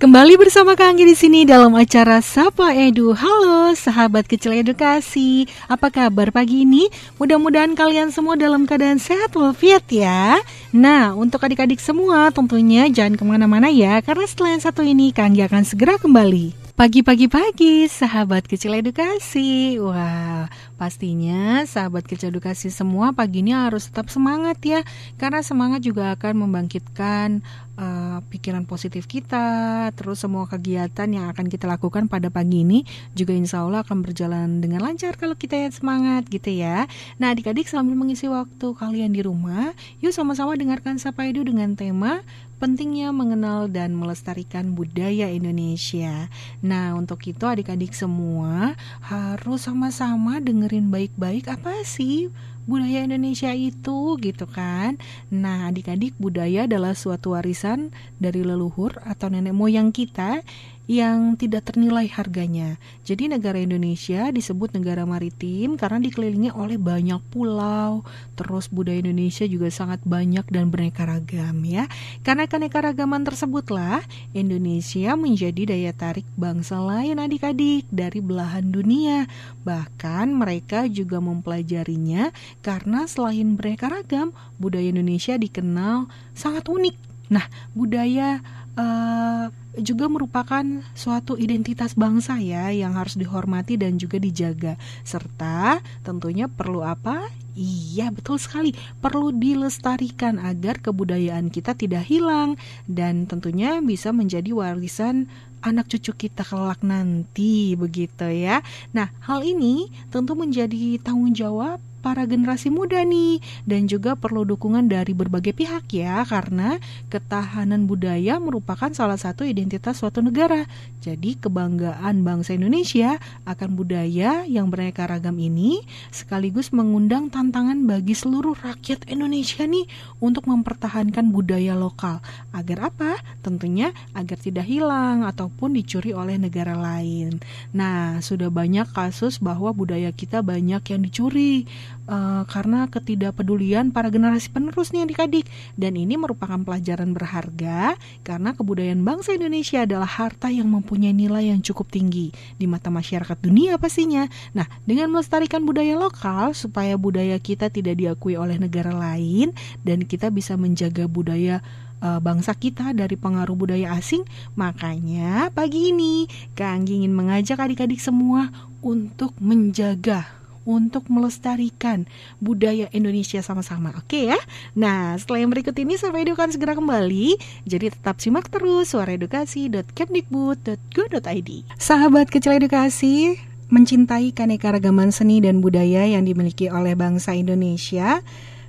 Kembali bersama Kak Anggi di sini dalam acara Sapa Edu. Halo sahabat kecil edukasi, apa kabar pagi ini? Mudah-mudahan kalian semua dalam keadaan sehat walafiat ya. Nah, untuk adik-adik semua tentunya jangan ke mana-mana ya, karena setelah yang satu ini Kak Anggi akan segera kembali. Pagi-pagi-pagi, sahabat kecil edukasi. Wah, pastinya sahabat kecil edukasi semua pagi ini harus tetap semangat ya. Karena semangat juga akan membangkitkan eh, pikiran positif kita. Terus semua kegiatan yang akan kita lakukan pada pagi ini juga insya Allah akan berjalan dengan lancar kalau kita yang semangat gitu ya. Nah adik-adik sambil mengisi waktu kalian di rumah, yuk sama-sama dengarkan Sapa Edu dengan tema pentingnya mengenal dan melestarikan budaya Indonesia. Nah, untuk itu adik-adik semua harus sama-sama dengerin baik-baik apa sih budaya Indonesia itu gitu kan. Nah, adik-adik budaya adalah suatu warisan dari leluhur atau nenek moyang kita yang tidak ternilai harganya. Jadi negara Indonesia disebut negara maritim karena dikelilingi oleh banyak pulau. Terus budaya Indonesia juga sangat banyak dan beraneka ragam ya. Karena keanekaragaman tersebutlah Indonesia menjadi daya tarik bangsa lain adik-adik dari belahan dunia. Bahkan mereka juga mempelajarinya karena selain beraneka ragam, budaya Indonesia dikenal sangat unik. Nah, budaya eh, juga merupakan suatu identitas bangsa ya yang harus dihormati dan juga dijaga. Serta tentunya perlu apa? Iya, betul sekali. Perlu dilestarikan agar kebudayaan kita tidak hilang dan tentunya bisa menjadi warisan anak cucu kita kelak nanti begitu ya. Nah, hal ini tentu menjadi tanggung jawab para generasi muda nih dan juga perlu dukungan dari berbagai pihak ya karena ketahanan budaya merupakan salah satu identitas suatu negara. Jadi kebanggaan bangsa Indonesia akan budaya yang beraneka ragam ini sekaligus mengundang tantangan bagi seluruh rakyat Indonesia nih untuk mempertahankan budaya lokal. Agar apa? Tentunya agar tidak hilang ataupun dicuri oleh negara lain. Nah, sudah banyak kasus bahwa budaya kita banyak yang dicuri eh, karena ketidakpedulian para generasi penerus nih adik-adik dan ini merupakan pelajaran berharga karena kebudayaan bangsa Indonesia adalah harta yang mempunyai nilai yang cukup tinggi di mata masyarakat dunia pastinya. Nah, dengan melestarikan budaya lokal supaya budaya kita tidak diakui oleh negara lain dan kita bisa menjaga budaya eh, bangsa kita dari pengaruh budaya asing. Makanya pagi ini Kang ingin mengajak adik-adik semua untuk menjaga untuk melestarikan budaya Indonesia sama-sama. Oke ya. Nah, setelah yang berikut ini sampai Edu akan segera kembali. Jadi tetap simak terus suaraedukasi.kemdikbud.go.id. Sahabat kecil edukasi, mencintai keanekaragaman seni dan budaya yang dimiliki oleh bangsa Indonesia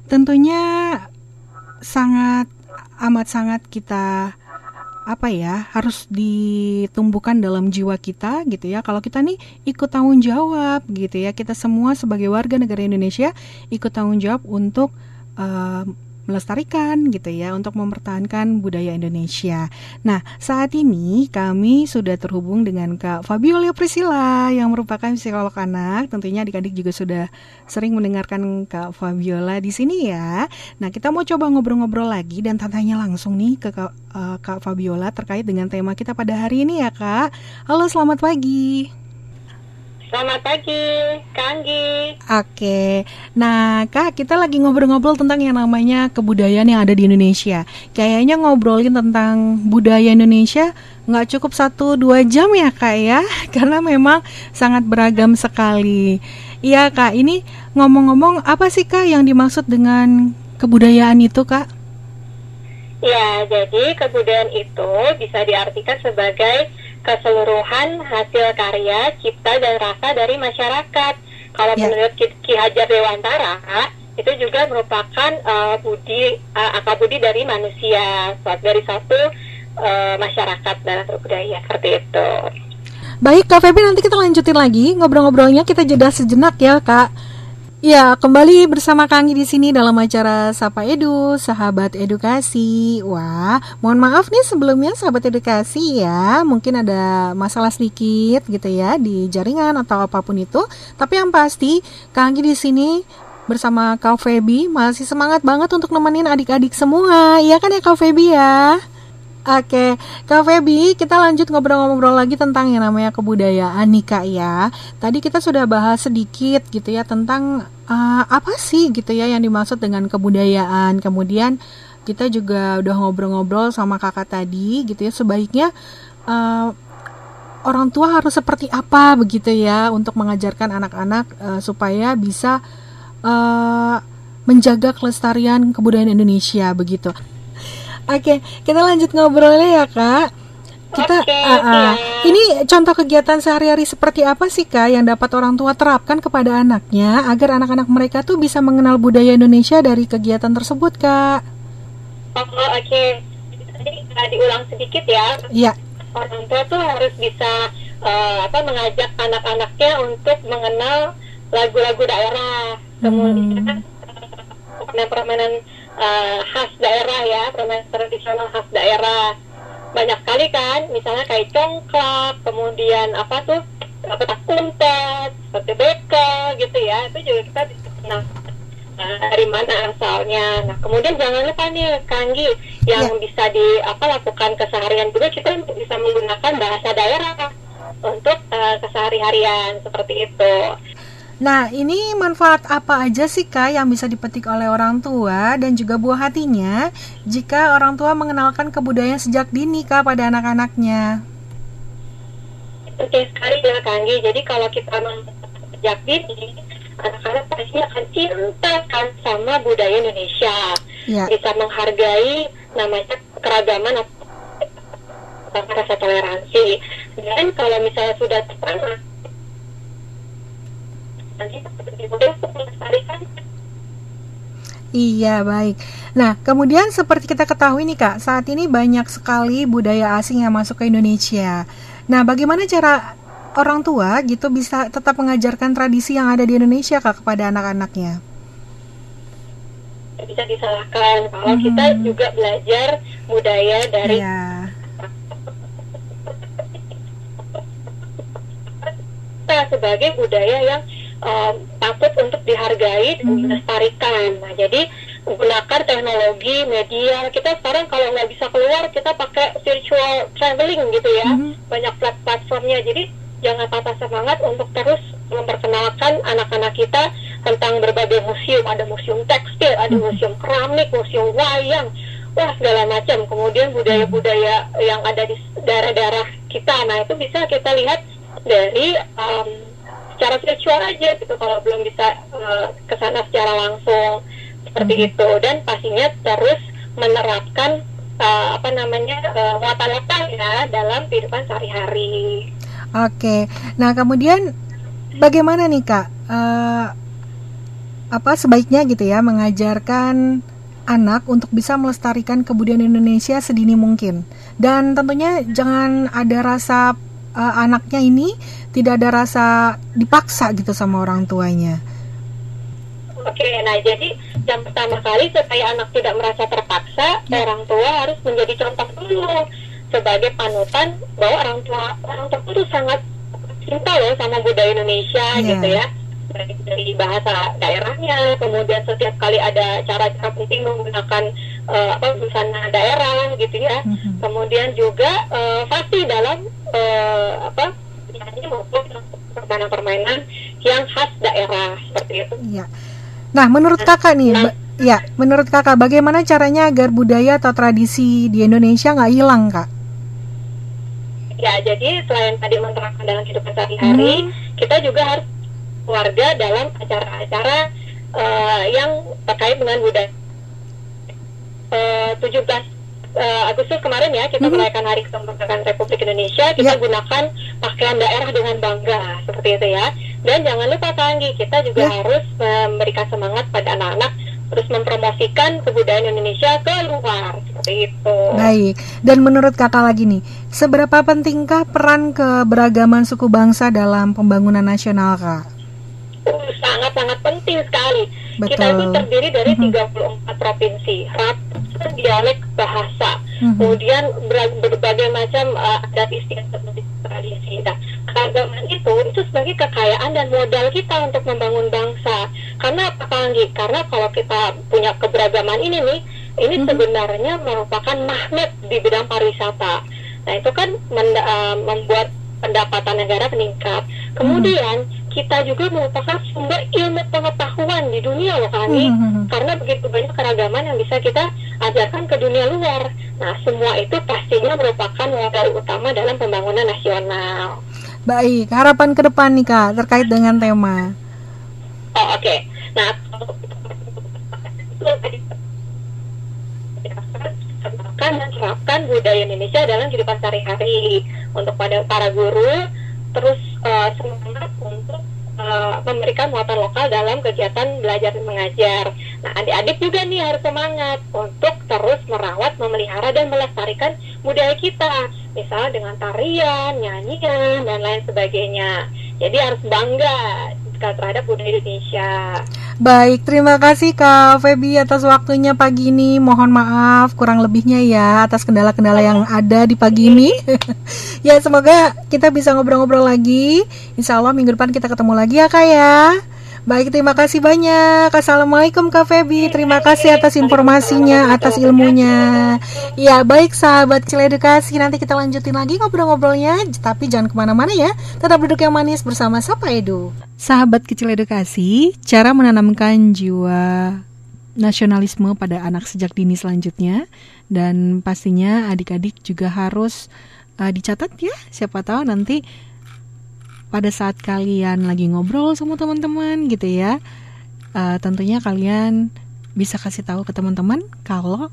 tentunya sangat amat sangat kita apa ya harus ditumbuhkan dalam jiwa kita gitu ya. Kalau kita nih ikut tanggung jawab gitu ya kita semua sebagai warga negara Indonesia ikut tanggung jawab untuk eh, melestarikan gitu ya untuk mempertahankan budaya Indonesia. Nah saat ini kami sudah terhubung dengan Kak Fabiola Priscilla yang merupakan psikolog anak. Tentunya adik-adik juga sudah sering mendengarkan Kak Fabiola di sini ya. Nah kita mau coba ngobrol-ngobrol lagi dan tanya langsung nih ke Kak, eh, Kak Fabiola terkait dengan tema kita pada hari ini ya Kak. Halo selamat pagi. Selamat pagi, Kanggi. Oke, nah kak kita lagi ngobrol-ngobrol tentang yang namanya kebudayaan yang ada di Indonesia. Kayaknya ngobrolin tentang budaya Indonesia nggak cukup satu dua jam ya kak ya, karena memang sangat beragam sekali. Iya kak, ini ngomong-ngomong apa sih kak yang dimaksud dengan kebudayaan itu kak? Ya, jadi kebudayaan itu bisa diartikan sebagai keseluruhan hasil karya, cipta, dan rasa dari masyarakat. Kalau Ya. menurut Ki, Ki Hajar Dewantara, itu juga merupakan eh, budi uh, akal budi dari manusia, dari satu eh, masyarakat dan budaya seperti itu. Baik Kak Feby nanti kita lanjutin lagi ngobrol-ngobrolnya kita jeda sejenak ya Kak. Ya, kembali bersama kami di sini dalam acara Sapa Edu, Sahabat Edukasi. Wah, mohon maaf nih sebelumnya Sahabat Edukasi ya, mungkin ada masalah sedikit gitu ya di jaringan atau apa pun itu. Tapi yang pasti, kami di sini bersama Kak Febi masih semangat banget untuk nemenin adik-adik semua. Iya kan ya Kak Febi ya? Oke, Kak Febi, kita lanjut ngobrol-ngobrol lagi tentang yang namanya kebudayaan nih Kak ya. Tadi kita sudah bahas sedikit gitu ya tentang uh, apa sih gitu ya yang dimaksud dengan kebudayaan. Kemudian kita juga udah ngobrol-ngobrol sama kakak tadi gitu ya sebaiknya uh, orang tua harus seperti apa begitu ya untuk mengajarkan anak-anak uh, supaya bisa uh, menjaga kelestarian kebudayaan Indonesia begitu. Oke, kita lanjut ngobrolnya ya kak. Kita, Oke, uh, uh, ya. ini contoh kegiatan sehari-hari seperti apa sih kak yang dapat orang tua terapkan kepada anaknya agar anak-anak mereka tuh bisa mengenal budaya Indonesia dari kegiatan tersebut kak? Oh, oke. Jadi uh, diulang sedikit ya. Iya, Orang tua tuh harus bisa uh, apa mengajak anak-anaknya untuk mengenal lagu-lagu daerah. Kemudian uh, permainan-permainan uh, khas daerah ya, permainan tradisional khas daerah. Banyak sekali kan, misalnya kayak congklak, kemudian apa tuh petak umpet, seperti bekel gitu ya. Itu juga kita bisa kenal uh, dari mana asalnya. Nah, kemudian jangan lupa nih Kanggi yang bisa di apa lakukan keseharian juga kita bisa menggunakan bahasa daerah untuk uh, kesehari-harian seperti itu. Nah, ini manfaat apa aja sih Kak yang bisa dipetik oleh orang tua dan juga buah hatinya jika orang tua mengenalkan kebudayaan sejak dini Kak pada anak-anaknya? Oke sekali ya Kanggi. Jadi kalau kita sejak dini, anak-anak pasti akan cinta kan sama budaya Indonesia. Ya. Bisa menghargai namanya keragaman atau rasa toleransi. Dan kalau misalnya sudah tertanam, untuk melestarikan Iya, baik. Nah, kemudian seperti kita ketahui nih Kak, saat ini banyak sekali budaya asing yang masuk ke Indonesia. Nah, bagaimana cara orang tua gitu bisa tetap mengajarkan tradisi yang ada di Indonesia Kak kepada anak-anaknya? bisa disalahkan kalau Mhm. kita juga belajar budaya dari Iya. kita sebagai budaya yang um, patut untuk dihargai dan Mhm. dilestarikan. Nah, jadi gunakan teknologi media. Kita sekarang kalau nggak bisa keluar, kita pakai virtual traveling gitu ya. Mhm. Banyak plat- platformnya. Jadi jangan patah semangat untuk terus memperkenalkan anak-anak kita tentang berbagai museum. Ada museum tekstil, ada Mhm. museum keramik, museum wayang. Wah segala macam. Kemudian budaya-budaya yang ada di daerah-daerah kita. Nah itu bisa kita lihat dari um, secara virtual aja gitu kalau belum bisa uh, ke sana secara langsung seperti Mhm. itu dan pastinya terus menerapkan uh, apa namanya uh, muatan-muatan ya dalam kehidupan sehari-hari. Oke. Nah, kemudian bagaimana nih Kak? Eh, apa sebaiknya gitu ya mengajarkan anak untuk bisa melestarikan kebudayaan Indonesia sedini mungkin. Dan tentunya jangan ada rasa eh, anaknya ini tidak ada rasa dipaksa gitu sama orang tuanya. Oke, nah jadi yang pertama kali supaya anak tidak merasa terpaksa, Ya. orang tua harus menjadi contoh dulu sebagai panutan bahwa orang tua orang tua itu sangat cinta loh sama budaya Indonesia Ya. gitu ya. Dari, dari bahasa daerahnya, kemudian setiap kali ada cara-cara penting menggunakan eh, apa busana daerah gitu ya. Mhm. Kemudian juga eh, pasti dalam eh, apa nyanyi maupun permainan-permainan yang khas daerah seperti itu. Iya. Nah, menurut kakak nih, ba- ya, menurut kakak bagaimana caranya agar budaya atau tradisi di Indonesia nggak hilang, kak? Ya, jadi selain tadi menerapkan dalam kehidupan sehari-hari, Hmm. kita juga harus keluarga dalam acara-acara eh, yang terkait dengan budaya. Eh, 17 eh, Agustus kemarin ya kita Mhm. merayakan Hari Kemerdekaan Republik Indonesia, kita Ya. gunakan pakaian daerah dengan bangga seperti itu ya. Dan jangan lupa Kanggi, kita juga Ya. harus memberikan semangat pada anak-anak terus mempromosikan kebudayaan Indonesia ke luar seperti itu. Baik. Dan menurut kakak lagi nih, seberapa pentingkah peran keberagaman suku bangsa dalam pembangunan nasional, kak? Sangat-sangat penting sekali. Betul. Kita itu terdiri dari Mhm. 34 provinsi, ratusan dialek bahasa, Mhm. kemudian ber- berbagai macam uh, adat istiadat tradisi. Nah, keragaman itu itu sebagai kekayaan dan modal kita untuk membangun bangsa. Karena apa Anggi? Karena kalau kita punya keberagaman ini nih, ini Mhm. sebenarnya merupakan magnet di bidang pariwisata. Nah, itu kan men- uh, membuat pendapatan negara meningkat. Kemudian kita juga merupakan sumber ilmu pengetahuan di dunia loh kami Mhm. karena begitu banyak keragaman yang bisa kita ajarkan ke dunia luar. Nah, semua itu pastinya merupakan modal utama dalam pembangunan nasional. Baik, harapan ke depan nih Kak terkait dengan tema. Oh, oke. Nah, terapkan dan terapkan budaya Indonesia dalam kehidupan sehari-hari untuk pada para guru terus eh, semangat untuk eh, memberikan muatan lokal dalam kegiatan belajar dan mengajar. Nah, adik-adik juga nih harus semangat untuk terus merawat, memelihara dan melestarikan budaya kita, misalnya dengan tarian, nyanyian dan lain sebagainya. Jadi harus bangga terhadap budaya Indonesia. Baik, terima kasih Kak Feby atas waktunya pagi ini. Mohon maaf kurang lebihnya ya atas kendala-kendala yang ada di pagi ini. ya, semoga kita bisa ngobrol-ngobrol lagi. Insya Allah minggu depan kita ketemu lagi ya Kak ya. Baik, terima kasih banyak. Assalamualaikum Kak Feby. Terima kasih atas informasinya, atas ilmunya. Ya, baik sahabat Kecil Edukasi. Nanti kita lanjutin lagi ngobrol-ngobrolnya. Tapi jangan ke mana-mana ya. Tetap duduk yang manis bersama Sapa Edu. Sahabat Kecil Edukasi, cara menanamkan jiwa nasionalisme pada anak sejak dini selanjutnya dan pastinya adik-adik juga harus uh, dicatat ya siapa tahu nanti pada saat kalian lagi ngobrol sama teman-teman gitu ya uh, tentunya kalian bisa kasih tahu ke teman-teman kalau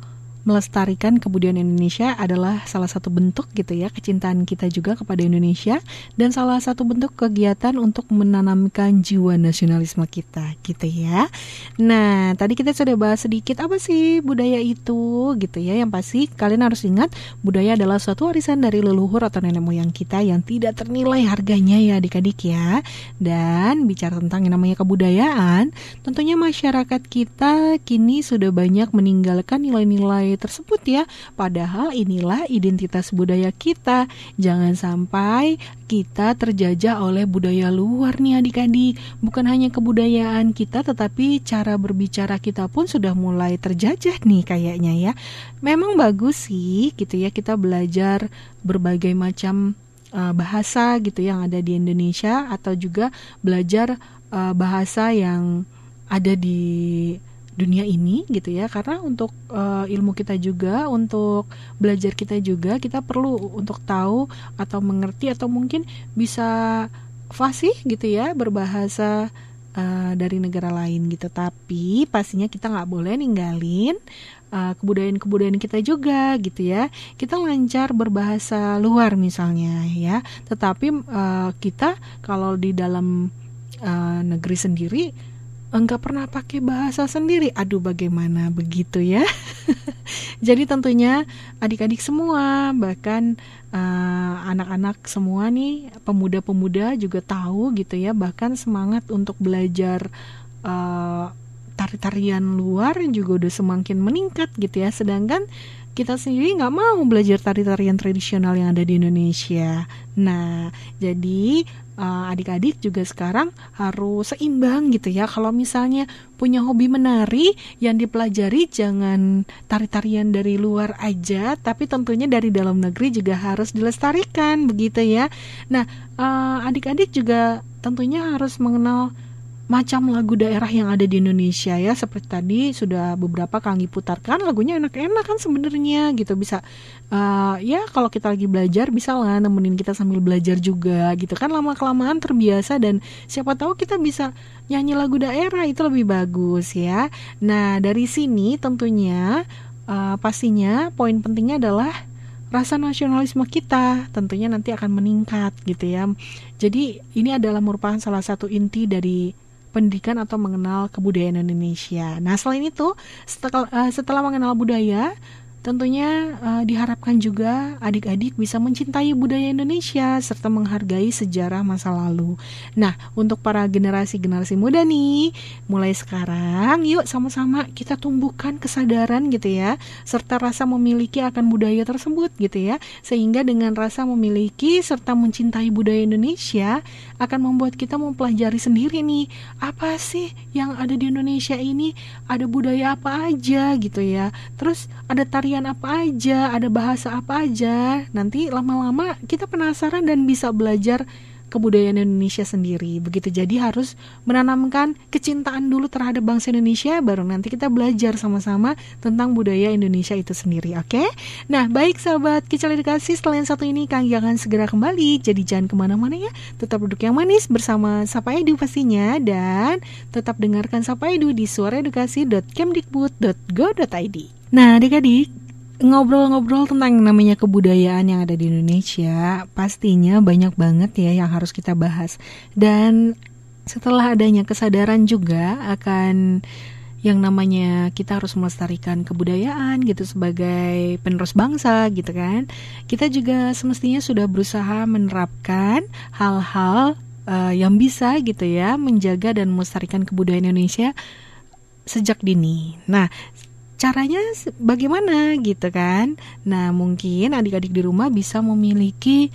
melestarikan kebudayaan Indonesia adalah salah satu bentuk gitu ya kecintaan kita juga kepada Indonesia dan salah satu bentuk kegiatan untuk menanamkan jiwa nasionalisme kita gitu ya. Nah, tadi kita sudah bahas sedikit apa sih budaya itu gitu ya. Yang pasti kalian harus ingat budaya adalah suatu warisan dari leluhur atau nenek moyang kita yang tidak ternilai harganya ya adik-adik ya. Dan bicara tentang yang namanya kebudayaan, tentunya masyarakat kita kini sudah banyak meninggalkan nilai-nilai tersebut ya. Padahal inilah identitas budaya kita. Jangan sampai kita terjajah oleh budaya luar nih adik-adik. Bukan hanya kebudayaan kita tetapi cara berbicara kita pun sudah mulai terjajah nih kayaknya ya. Memang bagus sih gitu ya kita belajar berbagai macam uh, bahasa gitu yang ada di Indonesia atau juga belajar uh, bahasa yang ada di dunia ini gitu ya. Karena untuk uh, ilmu kita juga untuk belajar kita juga kita perlu untuk tahu atau mengerti atau mungkin bisa fasih gitu ya berbahasa uh, dari negara lain gitu. Tapi pastinya kita nggak boleh ninggalin uh, kebudayaan-kebudayaan kita juga gitu ya. Kita lancar berbahasa luar misalnya ya. Tetapi uh, kita kalau di dalam uh, negeri sendiri enggak pernah pakai bahasa sendiri. Aduh, bagaimana begitu ya? Jadi tentunya adik-adik semua, bahkan eh, anak-anak uh, semua nih, pemuda-pemuda juga tahu gitu ya, bahkan semangat untuk belajar uh, tari-tarian luar juga udah semakin meningkat gitu ya. Sedangkan kita sendiri nggak mau belajar tari-tarian tradisional yang ada di Indonesia. Nah, jadi uh, adik-adik juga sekarang harus seimbang gitu ya. Kalau misalnya punya hobi menari yang dipelajari jangan tari-tarian dari luar aja, tapi tentunya dari dalam negeri juga harus dilestarikan begitu ya. Nah, uh, adik-adik juga tentunya harus mengenal macam lagu daerah yang ada di Indonesia ya seperti tadi sudah beberapa kali putarkan lagunya enak-enak kan sebenarnya gitu. Bisa uh, ya kalau kita lagi belajar bisa lah nemenin kita sambil belajar juga gitu kan. Lama kelamaan terbiasa dan siapa tahu kita bisa nyanyi lagu daerah itu lebih bagus ya. Nah dari sini tentunya uh, pastinya poin pentingnya adalah rasa nasionalisme kita tentunya nanti akan meningkat gitu ya. Jadi ini adalah merupakan salah satu inti dari pendidikan atau mengenal kebudayaan Indonesia. Nah, selain itu, setelah, uh, setelah mengenal budaya, tentunya uh, diharapkan juga adik-adik bisa mencintai budaya Indonesia serta menghargai sejarah masa lalu. Nah, untuk para generasi-generasi muda nih, mulai sekarang yuk sama-sama kita tumbuhkan kesadaran gitu ya, serta rasa memiliki akan budaya tersebut gitu ya. Sehingga dengan rasa memiliki serta mencintai budaya Indonesia akan membuat kita mempelajari sendiri nih, apa sih yang ada di Indonesia ini, ada budaya apa aja gitu ya. Terus ada tari tarian apa aja, ada bahasa apa aja. Nanti lama-lama kita penasaran dan bisa belajar kebudayaan Indonesia sendiri. Begitu jadi harus menanamkan kecintaan dulu terhadap bangsa Indonesia baru nanti kita belajar sama-sama tentang budaya Indonesia itu sendiri, oke? Okay? Nah, baik sahabat kecil edukasi setelah yang satu ini Kang jangan segera kembali. Jadi jangan ke mana-mana ya. Tetap duduk yang manis bersama Sapa Edu pastinya dan tetap dengarkan Sapa Edu di suaraedukasi.kemdikbud.go.id. Nah, adik-adik, ngobrol-ngobrol tentang namanya kebudayaan yang ada di Indonesia, pastinya banyak banget ya yang harus kita bahas. Dan setelah adanya kesadaran juga akan yang namanya kita harus melestarikan kebudayaan gitu sebagai penerus bangsa gitu kan. Kita juga semestinya sudah berusaha menerapkan hal-hal uh, yang bisa gitu ya menjaga dan melestarikan kebudayaan Indonesia sejak dini. Nah, caranya bagaimana gitu kan? Nah mungkin adik-adik di rumah bisa memiliki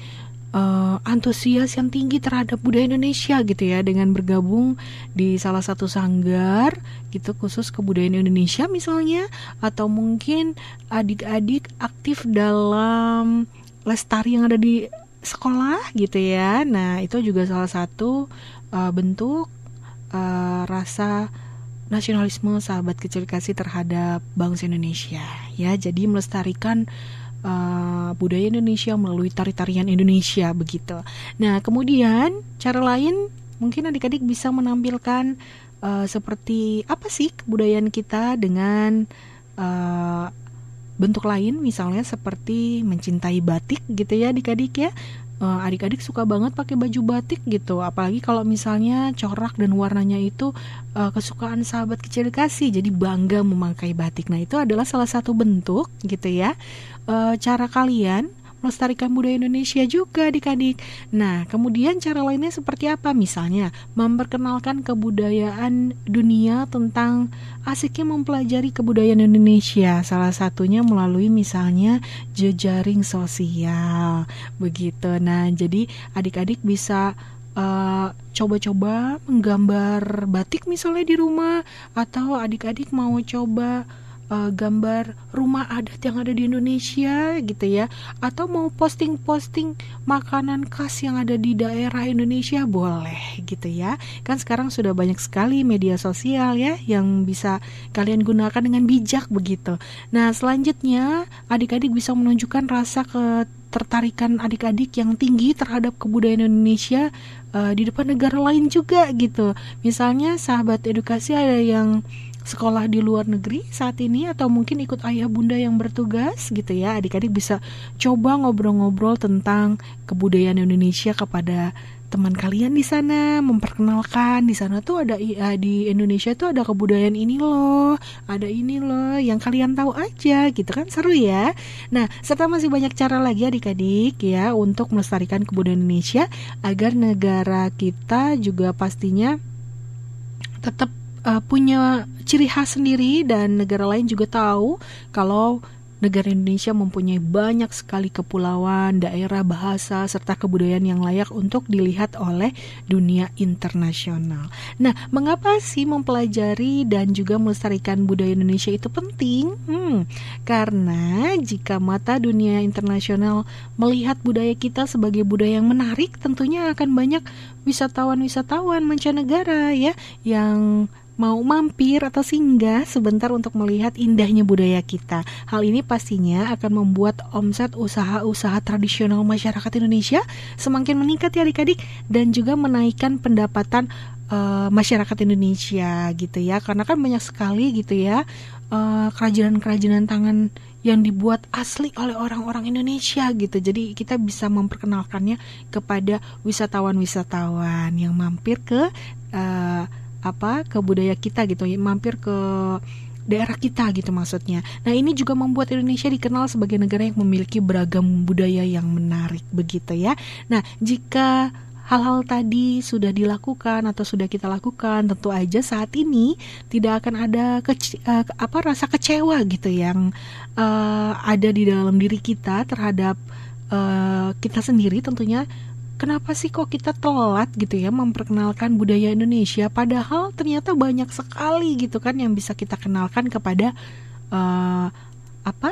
uh, antusias yang tinggi terhadap budaya Indonesia gitu ya dengan bergabung di salah satu sanggar gitu khusus kebudayaan Indonesia misalnya atau mungkin adik-adik aktif dalam lestari yang ada di sekolah gitu ya. Nah itu juga salah satu uh, bentuk uh, rasa nasionalisme sahabat kecil kasih terhadap bangsa Indonesia. Ya jadi melestarikan uh, budaya Indonesia melalui tari-tarian Indonesia begitu. Nah kemudian cara lain mungkin adik-adik bisa menampilkan uh, seperti apa sih kebudayaan kita dengan uh, bentuk lain misalnya seperti mencintai batik gitu ya adik-adik ya uh, adik-adik suka banget pakai baju batik gitu. Apalagi kalau misalnya corak dan warnanya itu uh, kesukaan sahabat kecil kasih jadi bangga memakai batik. Nah itu adalah salah satu bentuk gitu ya uh, cara kalian melestarikan budaya Indonesia juga adik-adik. Nah, kemudian cara lainnya seperti apa? Misalnya, memperkenalkan kebudayaan dunia tentang asiknya mempelajari kebudayaan Indonesia. Salah satunya melalui misalnya jejaring sosial. Begitu. Nah, jadi adik-adik bisa uh, coba-coba menggambar batik misalnya di rumah atau adik-adik mau coba uh, gambar rumah adat yang ada di Indonesia gitu ya. Atau mau posting-posting makanan khas yang ada di daerah Indonesia boleh gitu ya. Kan sekarang sudah banyak sekali media sosial ya yang bisa kalian gunakan dengan bijak begitu. Nah selanjutnya adik-adik bisa menunjukkan rasa ketertarikan adik-adik yang tinggi terhadap kebudayaan Indonesia uh, di depan negara lain juga gitu. Misalnya sahabat edukasi ada yang sekolah di luar negeri saat ini atau mungkin ikut ayah bunda yang bertugas gitu ya. Adik-adik bisa coba ngobrol-ngobrol tentang kebudayaan Indonesia kepada teman kalian di sana memperkenalkan. Di sana tuh ada ya, di Indonesia tuh ada kebudayaan ini loh ada ini loh yang kalian tahu aja gitu kan seru ya. Nah serta masih banyak cara lagi adik-adik ya untuk melestarikan kebudayaan Indonesia agar negara kita juga pastinya tetap uh, punya ciri khas sendiri dan negara lain juga tahu kalau negara Indonesia mempunyai banyak sekali kepulauan, daerah, bahasa, serta kebudayaan yang layak untuk dilihat oleh dunia internasional. Nah, mengapa sih mempelajari dan juga melestarikan budaya Indonesia itu penting? Hmm, karena jika mata dunia internasional melihat budaya kita sebagai budaya yang menarik, tentunya akan banyak wisatawan-wisatawan mancanegara ya yang mau mampir atau singgah sebentar untuk melihat indahnya budaya kita. Hal ini pastinya akan membuat omset usaha-usaha tradisional masyarakat Indonesia semakin meningkat ya adik-adik dan juga menaikkan pendapatan uh, masyarakat Indonesia gitu ya. Karena kan banyak sekali gitu ya eh, kerajinan-kerajinan tangan yang dibuat asli oleh orang-orang Indonesia gitu. Jadi kita bisa memperkenalkannya kepada wisatawan-wisatawan yang mampir ke uh, apa ke budaya kita gitu ya mampir ke daerah kita gitu maksudnya. Nah, ini juga membuat Indonesia dikenal sebagai negara yang memiliki beragam budaya yang menarik begitu ya. Nah, jika hal-hal tadi sudah dilakukan atau sudah kita lakukan, tentu aja saat ini tidak akan ada kece uh, apa rasa kecewa gitu yang uh, ada di dalam diri kita terhadap uh, kita sendiri tentunya kenapa sih kok kita telat gitu ya memperkenalkan budaya Indonesia padahal ternyata banyak sekali gitu kan yang bisa kita kenalkan kepada uh, apa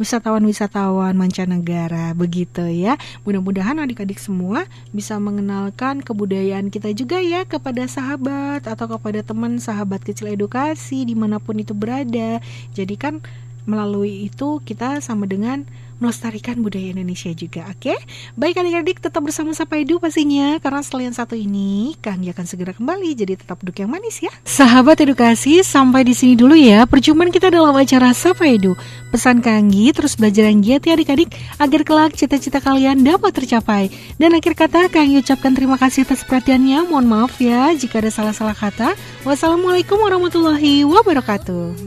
wisatawan-wisatawan mancanegara begitu ya. Mudah-mudahan adik-adik semua bisa mengenalkan kebudayaan kita juga ya kepada sahabat atau kepada teman sahabat kecil edukasi di mana pun itu berada. Jadi kan melalui itu kita sama dengan melestarikan budaya Indonesia juga, oke? Okay? Baik adik-adik, tetap bersama Sapa Edu pastinya, karena yang satu ini, Kang akan segera kembali, jadi tetap duduk yang manis ya. Sahabat edukasi, sampai di sini dulu ya, perjumpaan kita dalam acara Sapa Edu. Pesan Kanggi, terus belajar yang giat ya adik-adik, agar kelak cita-cita kalian dapat tercapai. Dan akhir kata, Kanggi ucapkan terima kasih atas perhatiannya, mohon maaf ya jika ada salah-salah kata. Wassalamualaikum warahmatullahi wabarakatuh.